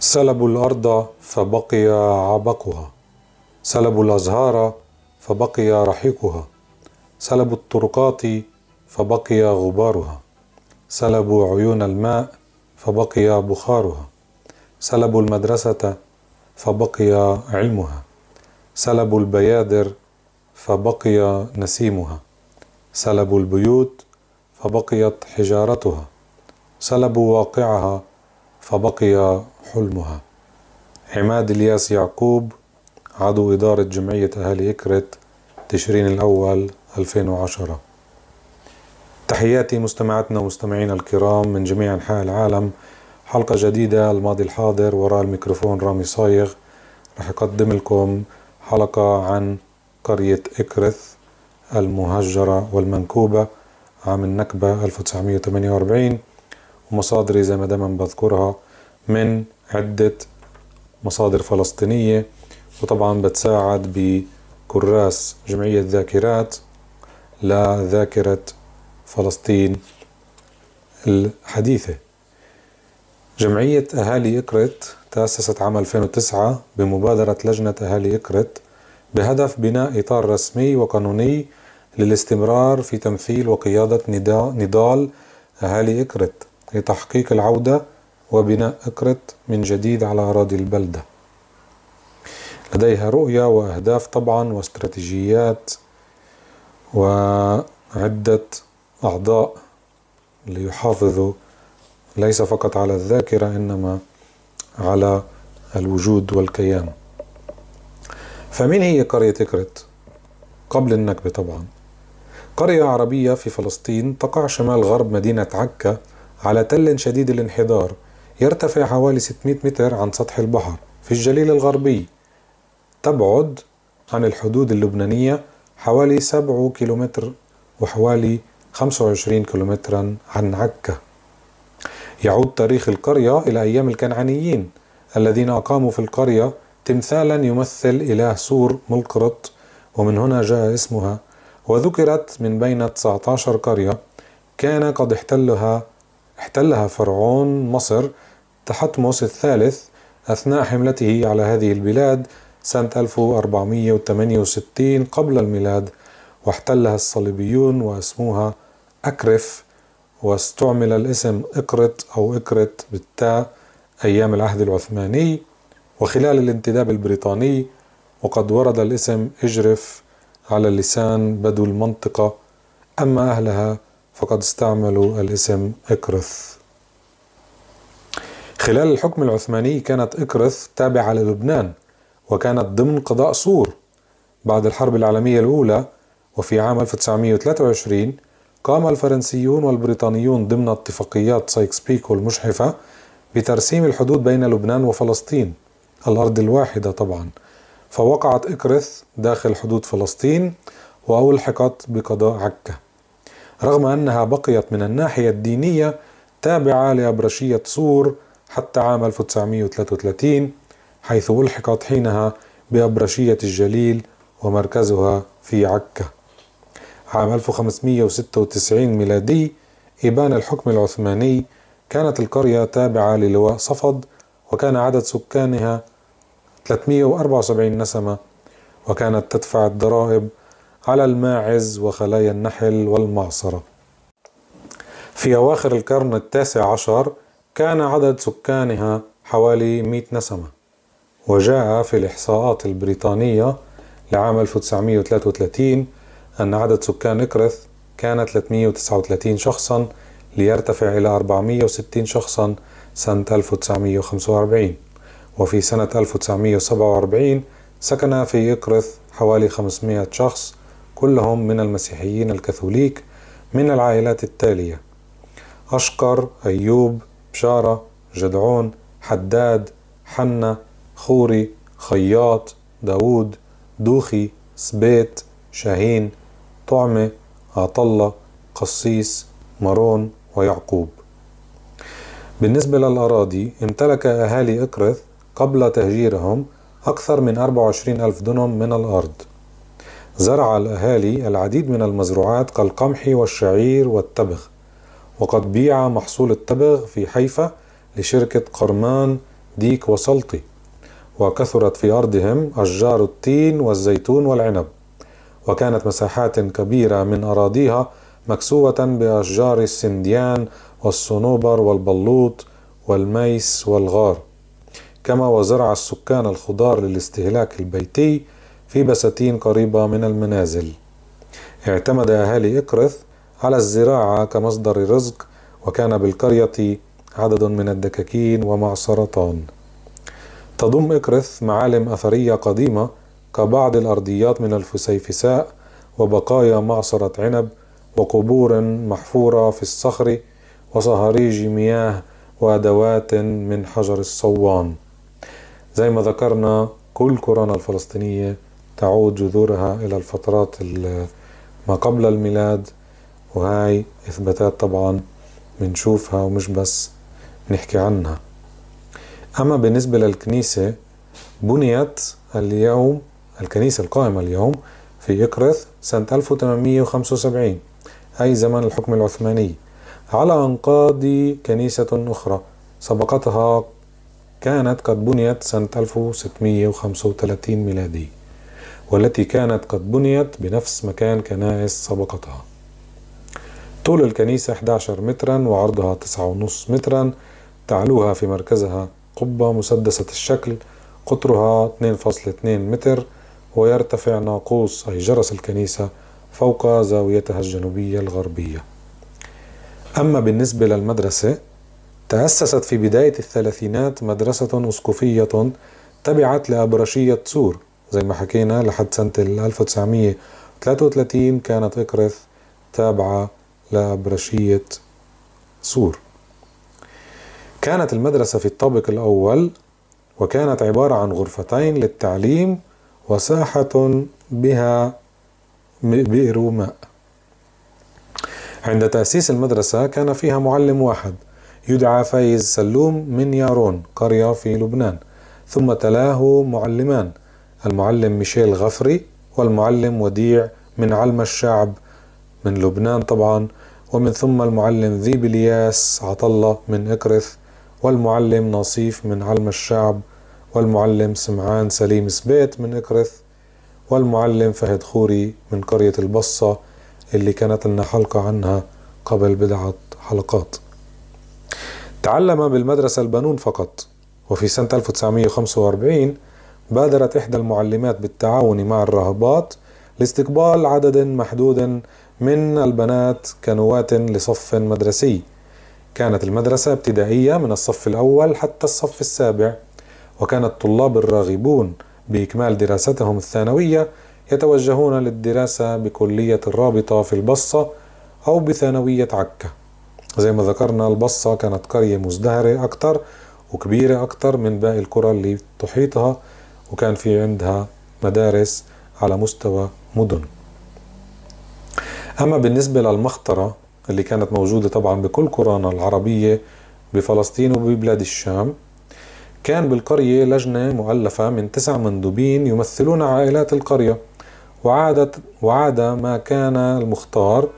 سلبوا الأرض فبقي عبقها. سلبوا الأزهار فبقي رحيقها. سلبوا الطرقات فبقي غبارها. سلبوا عيون الماء فبقي بخارها. سلبوا المدرسة فبقي علمها. سلبوا البيادر فبقي نسيمها. سلبوا البيوت فبقيت حجارتها. سلبوا واقعها فبقي حلمها. عماد إلياس يعقوب عضو إدارة جمعية أهالي إكرت تشرين الأول 2010 تحياتي مستمعاتنا ومستمعينا الكرام من جميع أنحاء العالم. حلقة جديدة الماضي الحاضر وراء الميكروفون رامي صايغ. رح أقدم لكم حلقة عن قرية إكرث المهجرة والمنكوبة عام النكبة 1948 ومصادري زي ما دايما بذكرها من عدة مصادر فلسطينية وطبعا بتساعد بكراس جمعية ذاكرات لذاكرة فلسطين الحديثة. جمعية أهالي إكرت تأسست عام 2009 بمبادرة لجنة أهالي إكرت بهدف بناء إطار رسمي وقانوني للاستمرار في تمثيل وقيادة نضال أهالي إكرت لتحقيق العودة وبناء إكرت من جديد على أراضي البلدة. لديها رؤية وأهداف طبعا واستراتيجيات وعدة أعضاء ليحافظوا ليس فقط على الذاكرة إنما على الوجود والكيان. فمن هي قرية إكرت؟ قبل النكبة طبعا. قرية عربية في فلسطين تقع شمال غرب مدينة عكا على تل شديد الانحدار يرتفع حوالي 600 متر عن سطح البحر في الجليل الغربي. تبعد عن الحدود اللبنانية حوالي 7 كيلومتر وحوالي 25 كيلومترا عن عكا. يعود تاريخ القرية إلى أيام الكنعانيين الذين أقاموا في القرية تمثالا يمثل إله سور ملقرط ومن هنا جاء اسمها. وذكرت من بين 19 قرية كان قد احتلها احتلها فرعون مصر تحتمس الثالث أثناء حملته على هذه البلاد سنة 1468 قبل الميلاد واحتلها الصليبيون واسموها أكرف واستعمل الاسم إقرت أو إكرت بالتاء أيام العهد العثماني. وخلال الانتداب البريطاني وقد ورد الاسم إجرف على لسان بدو المنطقة أما أهلها فقد استعملوا الاسم إكرث خلال الحكم العثماني كانت إكرث تابعة للبنان وكانت ضمن قضاء سور بعد الحرب العالمية الأولى وفي عام 1923 قام الفرنسيون والبريطانيون ضمن اتفاقيات سايكس بيكو المجحفة بترسيم الحدود بين لبنان وفلسطين. الأرض الواحدة طبعا. فوقعت إكرث داخل حدود فلسطين وألحقت بقضاء عكا. رغم أنها بقيت من الناحية الدينية تابعة لأبرشية صور حتى عام 1933 حيث ألحقت حينها بأبرشية الجليل ومركزها في عكا. عام 1596 ميلادي إبان الحكم العثماني كانت القرية تابعة للواء صفد وكان عدد سكانها 374 نسمة وكانت تدفع الضرائب على الماعز وخلايا النحل والمعصرة. في أواخر القرن التاسع عشر كان عدد سكانها حوالي 100 نسمة وجاء في الإحصاءات البريطانية لعام 1933 أن عدد سكان إكرث كان 339 شخصا ليرتفع إلى 460 شخصا سنة 1945 وفي سنة 1947 سكن في إكرث حوالي 500 شخص كلهم من المسيحيين الكاثوليك من العائلات التالية. أشقر أيوب بشارة جدعون حداد حنا خوري خياط داود دوخي سبيت شاهين طعمة عطلة قصيص مرون ويعقوب. بالنسبة للأراضي امتلك أهالي إكرث قبل تهجيرهم أكثر من 24 ألف دنم من الأرض. زرع الأهالي العديد من المزروعات كالقمح والشعير والتبغ. وقد بيع محصول التبغ في حيفا لشركة قرمان ديك وسلطي وكثرت في أرضهم أشجار التين والزيتون والعنب. وكانت مساحات كبيرة من أراضيها مكسوة بأشجار السنديان والصنوبر والبلوط والميس والغار. كما وزرع السكان الخضار للاستهلاك البيتي في بساتين قريبة من المنازل. اعتمد أهالي إكرث على الزراعة كمصدر رزق وكان بالقرية عدد من الدكاكين ومعصرتان تضم إكرث معالم أثرية قديمة كبعض الأرضيات من الفسيفساء وبقايا معصرة عنب وقبور محفورة في الصخر وصهاريج مياه وأدوات من حجر الصوان. زي ما ذكرنا كل كورونا الفلسطينية تعود جذورها إلى الفترات ما قبل الميلاد وهاي إثباتات طبعا بنشوفها ومش بس نحكي عنها. أما بالنسبة للكنيسة بنيت اليوم الكنيسة القائمة اليوم في إكرث سنة 1875 أي زمن الحكم العثماني على أنقاض كنيسة أخرى. سبقتها كانت قد بنيت سنة 1635 ميلادي والتي كانت قد بنيت بنفس مكان كنائس سبقتها. طول الكنيسة 11 مترا وعرضها 9.5 مترا. تعلوها في مركزها قبة مسدسة الشكل قطرها 2.2 متر ويرتفع ناقوس أي جرس الكنيسة فوق زاويتها الجنوبية الغربية. أما بالنسبة للمدرسة تأسست في بداية الثلاثينات مدرسة أسقفية تبعت لأبرشية سور. زي ما حكينا لحد سنة 1933 كانت إكرث تابعة لأبرشية سور. كانت المدرسة في الطابق الأول وكانت عبارة عن غرفتين للتعليم وساحة بها بئر ماء عند تأسيس المدرسة كان فيها معلم واحد يدعى فايز سلوم من يارون قرية في لبنان ثم تلاه معلمان المعلم ميشيل غفري والمعلم وديع من علم الشعب من لبنان طبعا. ومن ثم المعلم ذيب الياس عطلة من إكرث والمعلم نصيف من علم الشعب والمعلم سمعان سليم سبيت من إكرث والمعلم فهد خوري من قرية البصة اللي كانت لنا حلقة عنها قبل بضعة حلقات. تعلم بالمدرسة البنون فقط وفي سنة 1945 بادرت إحدى المعلمات بالتعاون مع الراهبات لاستقبال عدد محدود من البنات كنواة لصف مدرسي. كانت المدرسة ابتدائية من الصف الأول حتى الصف السابع وكان الطلاب الراغبون بإكمال دراستهم الثانوية يتوجهون للدراسة بكلية الرابطة في البصة أو بثانوية عكا. زي ما ذكرنا البصة كانت قرية مزدهرة أكتر وكبيرة أكتر من باقي القرى اللي تحيطها وكان في عندها مدارس على مستوى مدن. أما بالنسبة للمخطرة اللي كانت موجودة طبعا بكل قرانا العربية بفلسطين وببلاد الشام كان بالقرية لجنة مؤلفة من تسع مندوبين يمثلون عائلات القرية وعادت وعاد ما كان المختار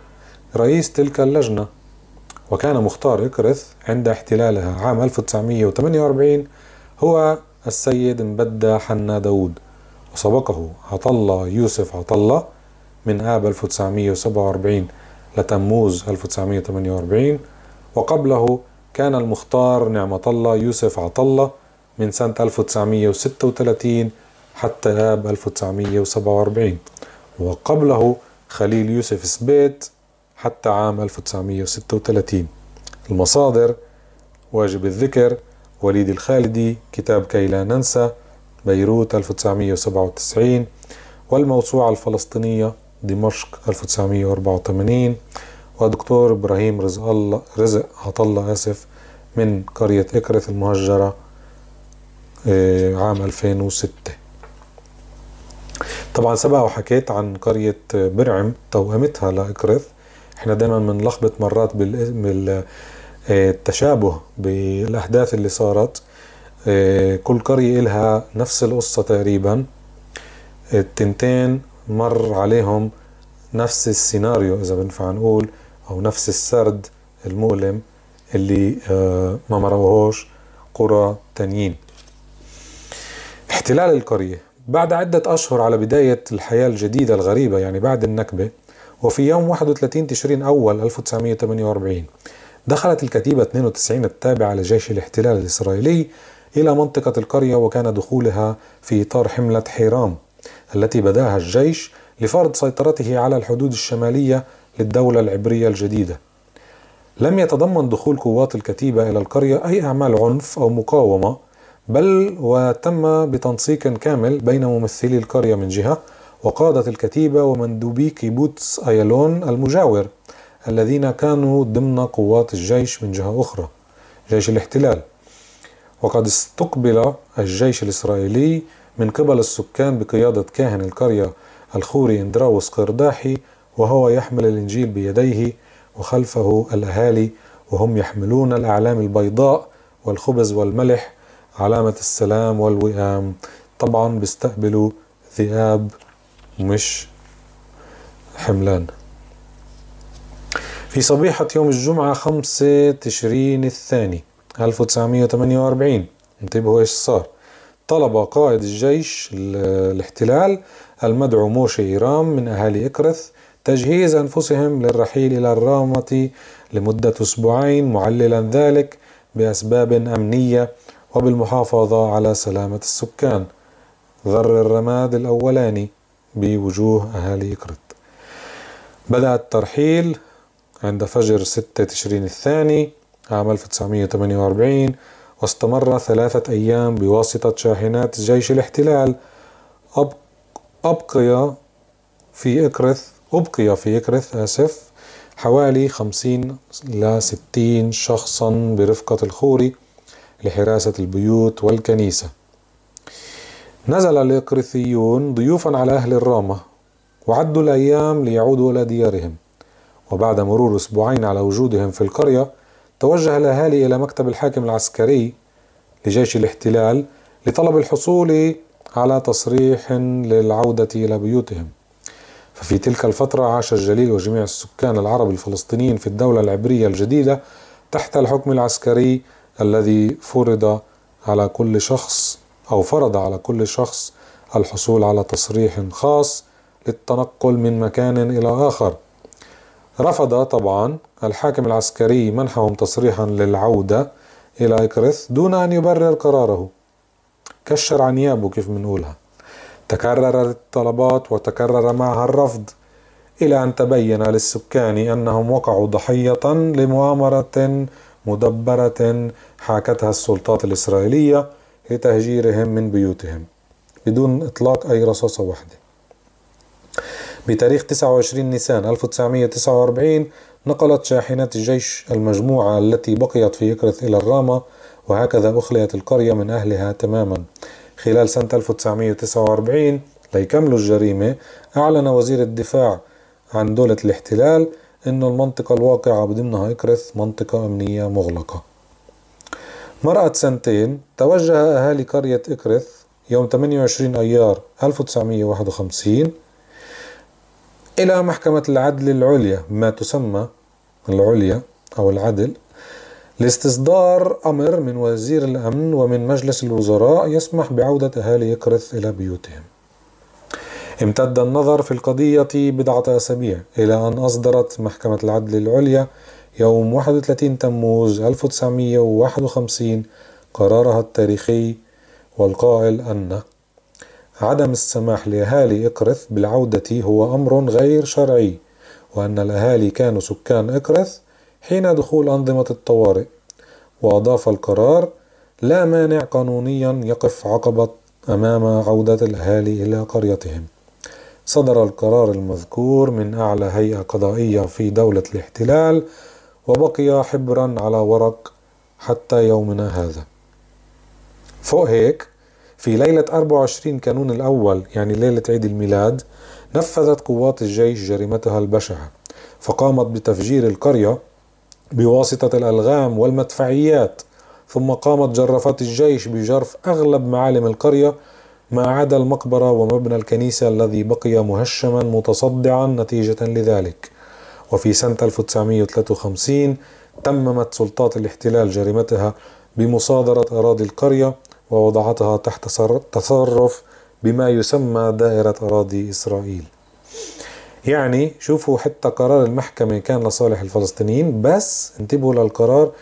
رئيس تلك اللجنة. وكان مختار إكرث عند احتلالها عام 1948 هو السيد مبدى حنا داود وسبقه عطلة يوسف عطلة من آب 1947 لتموز 1948 وقبله كان المختار نعمة الله يوسف عطلة من سنة 1936 حتى آب 1947 وقبله خليل يوسف سبيت حتى عام 1936 المصادر واجب الذكر وليد الخالدي كتاب كي لا ننسى بيروت 1997 والموسوعة الفلسطينية دمشق 1984 ودكتور إبراهيم رزق الله رزق عطلة آسف من قرية إكرث المهجرة آه، عام 2006 طبعا سبق وحكيت عن قرية برعم توأمتها لإكرث. إحنا دايما بنلخبط مرات بالتشابه بالأحداث اللي صارت. آه، كل قرية إلها نفس القصة تقريبا. التنتين مر عليهم نفس السيناريو إذا بنفع نقول أو نفس السرد المؤلم اللي آه، ما مروهوش قرى تانيين. احتلال القرية بعد عدة أشهر على بداية الحياة الجديدة الغريبة يعني بعد النكبة وفي يوم 31 تشرين أول 1948 دخلت الكتيبة 92 التابعة لجيش الاحتلال الإسرائيلي إلى منطقة القرية وكان دخولها في إطار حملة حيرام التي بداها الجيش لفرض سيطرته على الحدود الشمالية للدولة العبرية الجديدة. لم يتضمن دخول قوات الكتيبة إلى القرية أي أعمال عنف أو مقاومة بل وتم بتنسيق كامل بين ممثلي القرية من جهة وقادة الكتيبة ومندوبي كيبوتس أيلون المجاور الذين كانوا ضمن قوات الجيش من جهة أخرى جيش الاحتلال. وقد استقبل الجيش الإسرائيلي من قبل السكان بقيادة كاهن القرية الخوري اندراوس قرداحي وهو يحمل الإنجيل بيديه وخلفه الأهالي وهم يحملون الأعلام البيضاء والخبز والملح علامة السلام والوئام. طبعا بيستقبلوا ذئاب مش حملان. في صبيحة يوم الجمعة خمسة تشرين الثاني 1948 انتبهوا إيش صار. طلب قائد الجيش الاحتلال المدعو موشي إيرام من أهالي إكرث تجهيز أنفسهم للرحيل إلى الرامة لمدة أسبوعين معللا ذلك بأسباب أمنية وبالمحافظة على سلامة السكان. ذر الرماد الأولاني بوجوه أهالي إكرت بدأ الترحيل عند فجر ستة تشرين الثاني عام 1948 واستمر ثلاثة أيام بواسطة شاحنات جيش الاحتلال. أبقي في إكرث أبقي في إكرث آسف حوالي خمسين إلى ستين شخصا برفقة الخوري لحراسة البيوت والكنيسة. نزل الإقرثيون ضيوفا على أهل الرامة وعدوا الأيام ليعودوا إلى ديارهم. وبعد مرور أسبوعين على وجودهم في القرية توجه الأهالي إلى مكتب الحاكم العسكري لجيش الاحتلال لطلب الحصول على تصريح للعودة إلى بيوتهم. ففي تلك الفترة عاش الجليل وجميع السكان العرب الفلسطينيين في الدولة العبرية الجديدة تحت الحكم العسكري الذي فرض على كل شخص أو فرض على كل شخص الحصول على تصريح خاص للتنقل من مكان إلى آخر. رفض طبعا الحاكم العسكري منحهم تصريحا للعودة إلى إكرث دون أن يبرر قراره. كشر عن نيابه كيف بنقولها تكررت الطلبات وتكرر معها الرفض إلى أن تبين للسكان أنهم وقعوا ضحية لمؤامرة مدبرة حاكتها السلطات الإسرائيلية لتهجيرهم من بيوتهم بدون إطلاق أي رصاصة واحدة. بتاريخ 29 نيسان 1949 نقلت شاحنات الجيش المجموعة التي بقيت في إكرث إلى الرامة وهكذا أخليت القرية من أهلها تماما. خلال سنة 1949 ليكملوا الجريمة أعلن وزير الدفاع عن دولة الاحتلال أن المنطقة الواقعة بضمنها إكرث منطقة أمنية مغلقة. مرأت سنتين توجه أهالي قرية إكرث يوم 28 أيار 1951 إلى محكمة العدل العليا ما تسمى العليا أو العدل لاستصدار أمر من وزير الأمن ومن مجلس الوزراء يسمح بعودة أهالي إكرث إلى بيوتهم. امتد النظر في القضية بضعة أسابيع إلى أن أصدرت محكمة العدل العليا يوم 31 تموز 1951 قرارها التاريخي والقائل أن عدم السماح لأهالي إكرث بالعودة هو أمر غير شرعي وأن الأهالي كانوا سكان إكرث حين دخول أنظمة الطوارئ. وأضاف القرار لا مانع قانونيا يقف عقبة أمام عودة الأهالي إلى قريتهم صدر القرار المذكور من أعلى هيئة قضائية في دولة الاحتلال وبقي حبرا على ورق حتى يومنا هذا. فوق هيك في ليلة 24 كانون الأول يعني ليلة عيد الميلاد نفذت قوات الجيش جريمتها البشعة فقامت بتفجير القرية بواسطة الألغام والمدفعيات ثم قامت جرافات الجيش بجرف أغلب معالم القرية ما عدا المقبرة ومبنى الكنيسة الذي بقي مهشما متصدعا نتيجة لذلك. وفي سنة 1953 تممت سلطات الاحتلال جريمتها بمصادرة أراضي القرية ووضعتها تحت تصرف بما يسمى دائرة أراضي إسرائيل. يعني شوفوا حتى قرار المحكمة كان لصالح الفلسطينيين بس انتبهوا للقرار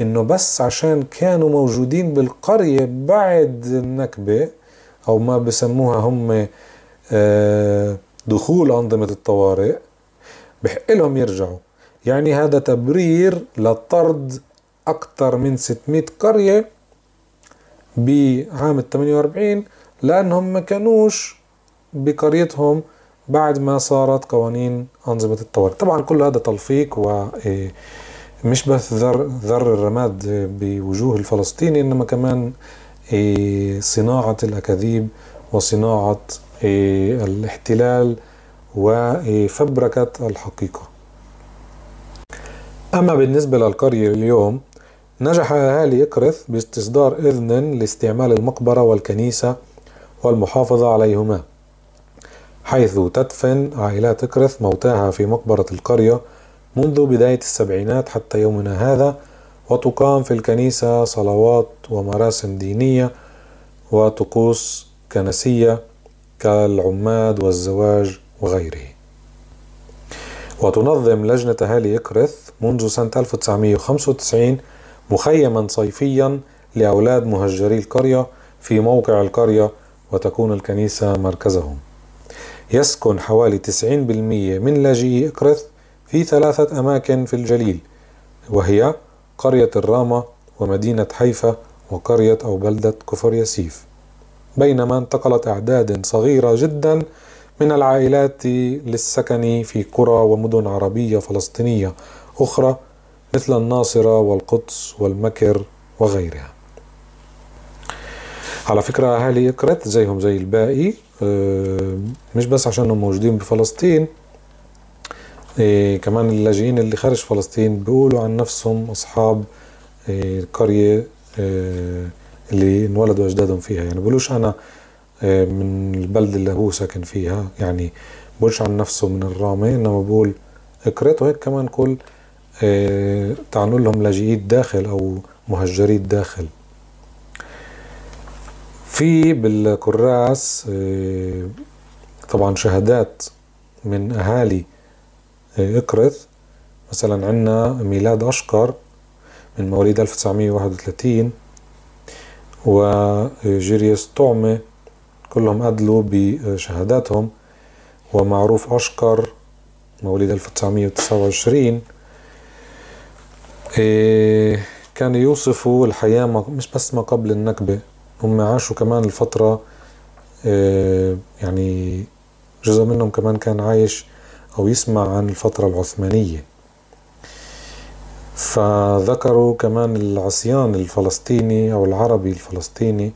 إنه بس عشان كانوا موجودين بالقرية بعد النكبة أو ما بسموها هم آه، دخول أنظمة الطوارئ بحق لهم يرجعوا. يعني هذا تبرير لطرد أكثر من 600 قرية بعام 48 لأنهم ما كانوش بقريتهم بعد ما صارت قوانين أنظمة الطوارئ. طبعا كل هذا تلفيق و إيه، مش بس ذر, ذر الرماد بوجوه الفلسطيني إنما كمان إيه، صناعة الأكاذيب وصناعة إيه، الاحتلال وفبركة الحقيقة. أما بالنسبة للقرية اليوم نجح أهالي إكرث باستصدار إذن لاستعمال المقبرة والكنيسة والمحافظة عليهما حيث تدفن عائلات إكرث موتاها في مقبرة القرية منذ بداية السبعينات حتى يومنا هذا وتقام في الكنيسة صلوات ومراسم دينية وطقوس كنسية كالعماد والزواج وغيره. وتنظم لجنة أهالي إكرث منذ سنة 1995 مخيما صيفيا لأولاد مهجري القرية في موقع القرية وتكون الكنيسة مركزهم. يسكن حوالي 90% من لاجئي إكرث في ثلاثة أماكن في الجليل وهي قرية الرامة ومدينة حيفا وقرية أو بلدة كفر يسيف بينما انتقلت أعداد صغيرة جدا من العائلات للسكن في قرى ومدن عربية فلسطينية أخرى مثل الناصرة والقدس والمكر وغيرها. على فكرة أهالي إكرت زيهم زي الباقي آه، مش بس عشانهم موجودين بفلسطين آه، كمان اللاجئين اللي خارج فلسطين بيقولوا عن نفسهم أصحاب القرية آه، اللي انولدوا أجدادهم فيها. يعني بيقولوش أنا من البلد اللي هو ساكن فيها. يعني بقولش عن نفسه من الرامة إنما بقول إكرت وهيك كمان كل تعنوا لهم لاجئي الداخل أو مهجري الداخل في بالكراس آه، طبعا شهادات من أهالي آه، إكرث مثلا عندنا ميلاد أشقر من مواليد 1931 وجيريوس طعمة. كلهم أدلوا بشهاداتهم. ومعروف أشقر مواليد 1929 آه، كان يوصفوا الحياة مش بس ما قبل النكبة هم عاشوا كمان الفترة آه، يعني جزء منهم كمان كان عايش أو يسمع عن الفترة العثمانية. فذكروا كمان العصيان الفلسطيني أو العربي الفلسطيني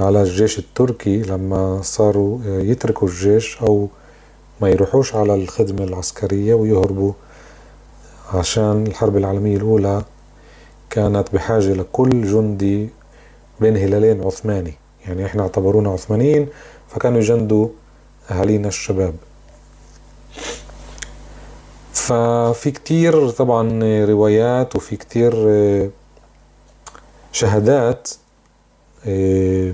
على الجيش التركي لما صاروا يتركوا الجيش أو ما يروحوش على الخدمة العسكرية ويهربوا عشان الحرب العالمية الأولى كانت بحاجة لكل جندي بين هلالين عثماني. يعني إحنا اعتبرونا عثمانيين فكانوا يجندوا أهالينا الشباب. ففي كتير طبعا روايات وفي كتير آه، شهادات آه،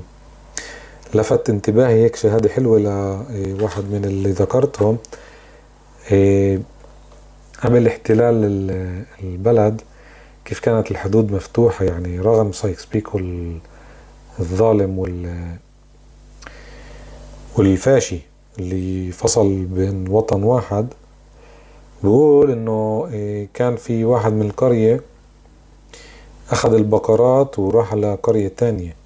لفت انتباهي هيك شهادة حلوة لواحد من اللي ذكرتهم. آه، قبل احتلال البلد كيف كانت الحدود مفتوحة؟ يعني رغم سايكس بيكو الظالم وال والفاشي اللي فصل بين وطن واحد بقول إنه إيه، كان في واحد من القرية أخذ البقرات وراح لقرية تانية.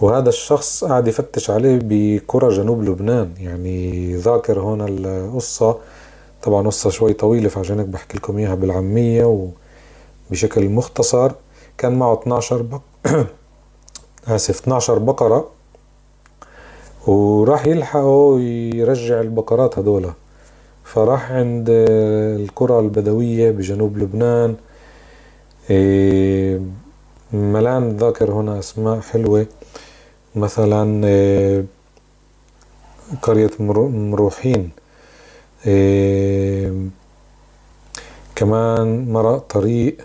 وهذا الشخص قاعد يفتش عليه بقرى جنوب لبنان. يعني ذاكر هون القصة. طبعا قصة شوي طويلة فعشان هيك بحكي لكم إياها بالعامية وبشكل مختصر. كان معه 12 بق... آسف 12 بقرة وراح يلحقوا يرجع البقرات هدول فراح عند القرى البدوية بجنوب لبنان. إيه، ملان ذاكر هنا أسماء حلوة. مثلا إيه، قرية مروحين. كمان مرق طريق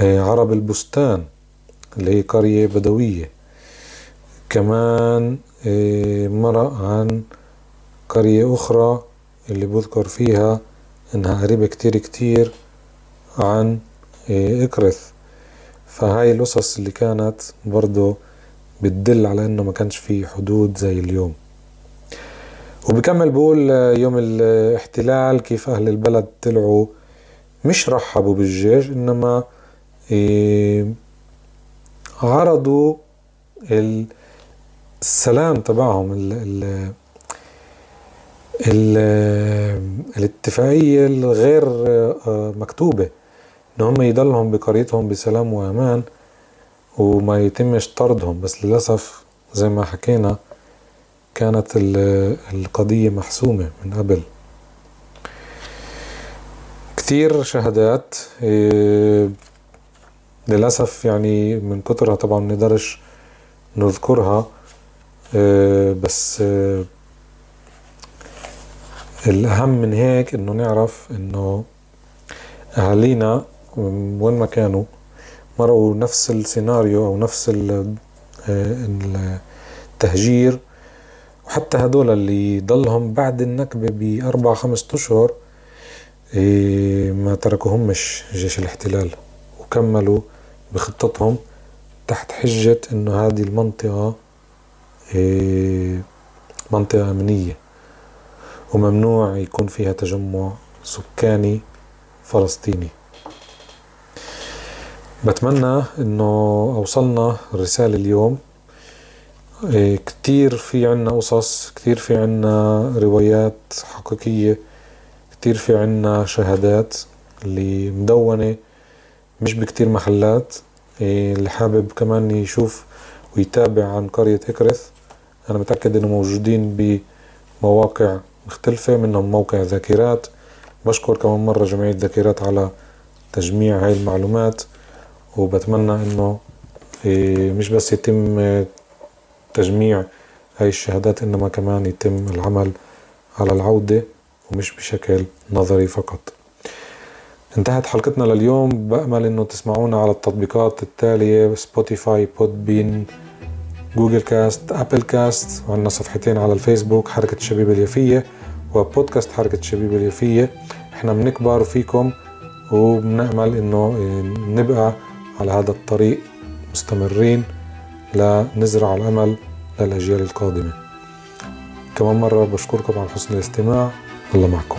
عرب البستان اللي هي قرية بدوية. كمان مرق عن قرية أخرى اللي بذكر فيها إنها قريبة كتير كتير عن إكرث فهاي القصص اللي كانت برضو بتدل على إنه ما كانش في حدود زي اليوم. وبكمل بقول يوم الاحتلال كيف أهل البلد طلعوا مش رحبوا بالجيش إنما عرضوا السلام تبعهم ال ال ال الاتفاقية الغير آه، مكتوبة إن هم يضلهم بقريتهم بسلام وأمان وما يتمش طردهم. بس للأسف زي ما حكينا كانت القضية محسومة من قبل. كتير شهادات آه، للأسف يعني من كترها طبعا منقدرش نذكرها آه، بس آه، الأهم من هيك إنه نعرف إنه أهالينا وين ما كانوا مروا نفس السيناريو أو نفس التهجير وحتى هدول اللي ضلهم بعد النكبة بأربع خمسة أشهر إيه، ما تركوهمش جيش الاحتلال وكملوا بخطتهم تحت حجة إنه هذه المنطقة إيه، منطقة أمنية وممنوع يكون فيها تجمع سكاني فلسطيني. بتمنى إنه أوصلنا الرسالة اليوم كتير في عنا قصص كتير في عنا روايات حقيقية كتير في عنا شهادات اللي مدونة مش بكتير محلات. إيه، اللي حابب كمان يشوف ويتابع عن قرية إكرث أنا متأكد إنه موجودين بمواقع مختلفة منهم موقع ذاكرات. بشكر كمان مرة جمعية ذاكرات على تجميع هاي المعلومات وبتمنى إنه إيه، مش بس يتم تجميع هاي الشهادات إنما كمان يتم العمل على العودة ومش بشكل نظري فقط. انتهت حلقتنا لليوم. بأمل إنه تسمعونا على التطبيقات التالية سبوتيفاي بودبين Google Cast Apple Cast وعندنا صفحتين على الفيسبوك حركة الشبيبة اليافية وبودكاست حركة الشبيبة اليافية إحنا بنكبر فيكم وبنأمل إنه نبقى على هذا الطريق مستمرين. لنزرع الأمل للأجيال القادمة. كمان مرة بشكركم على حسن الاستماع. الله معكم.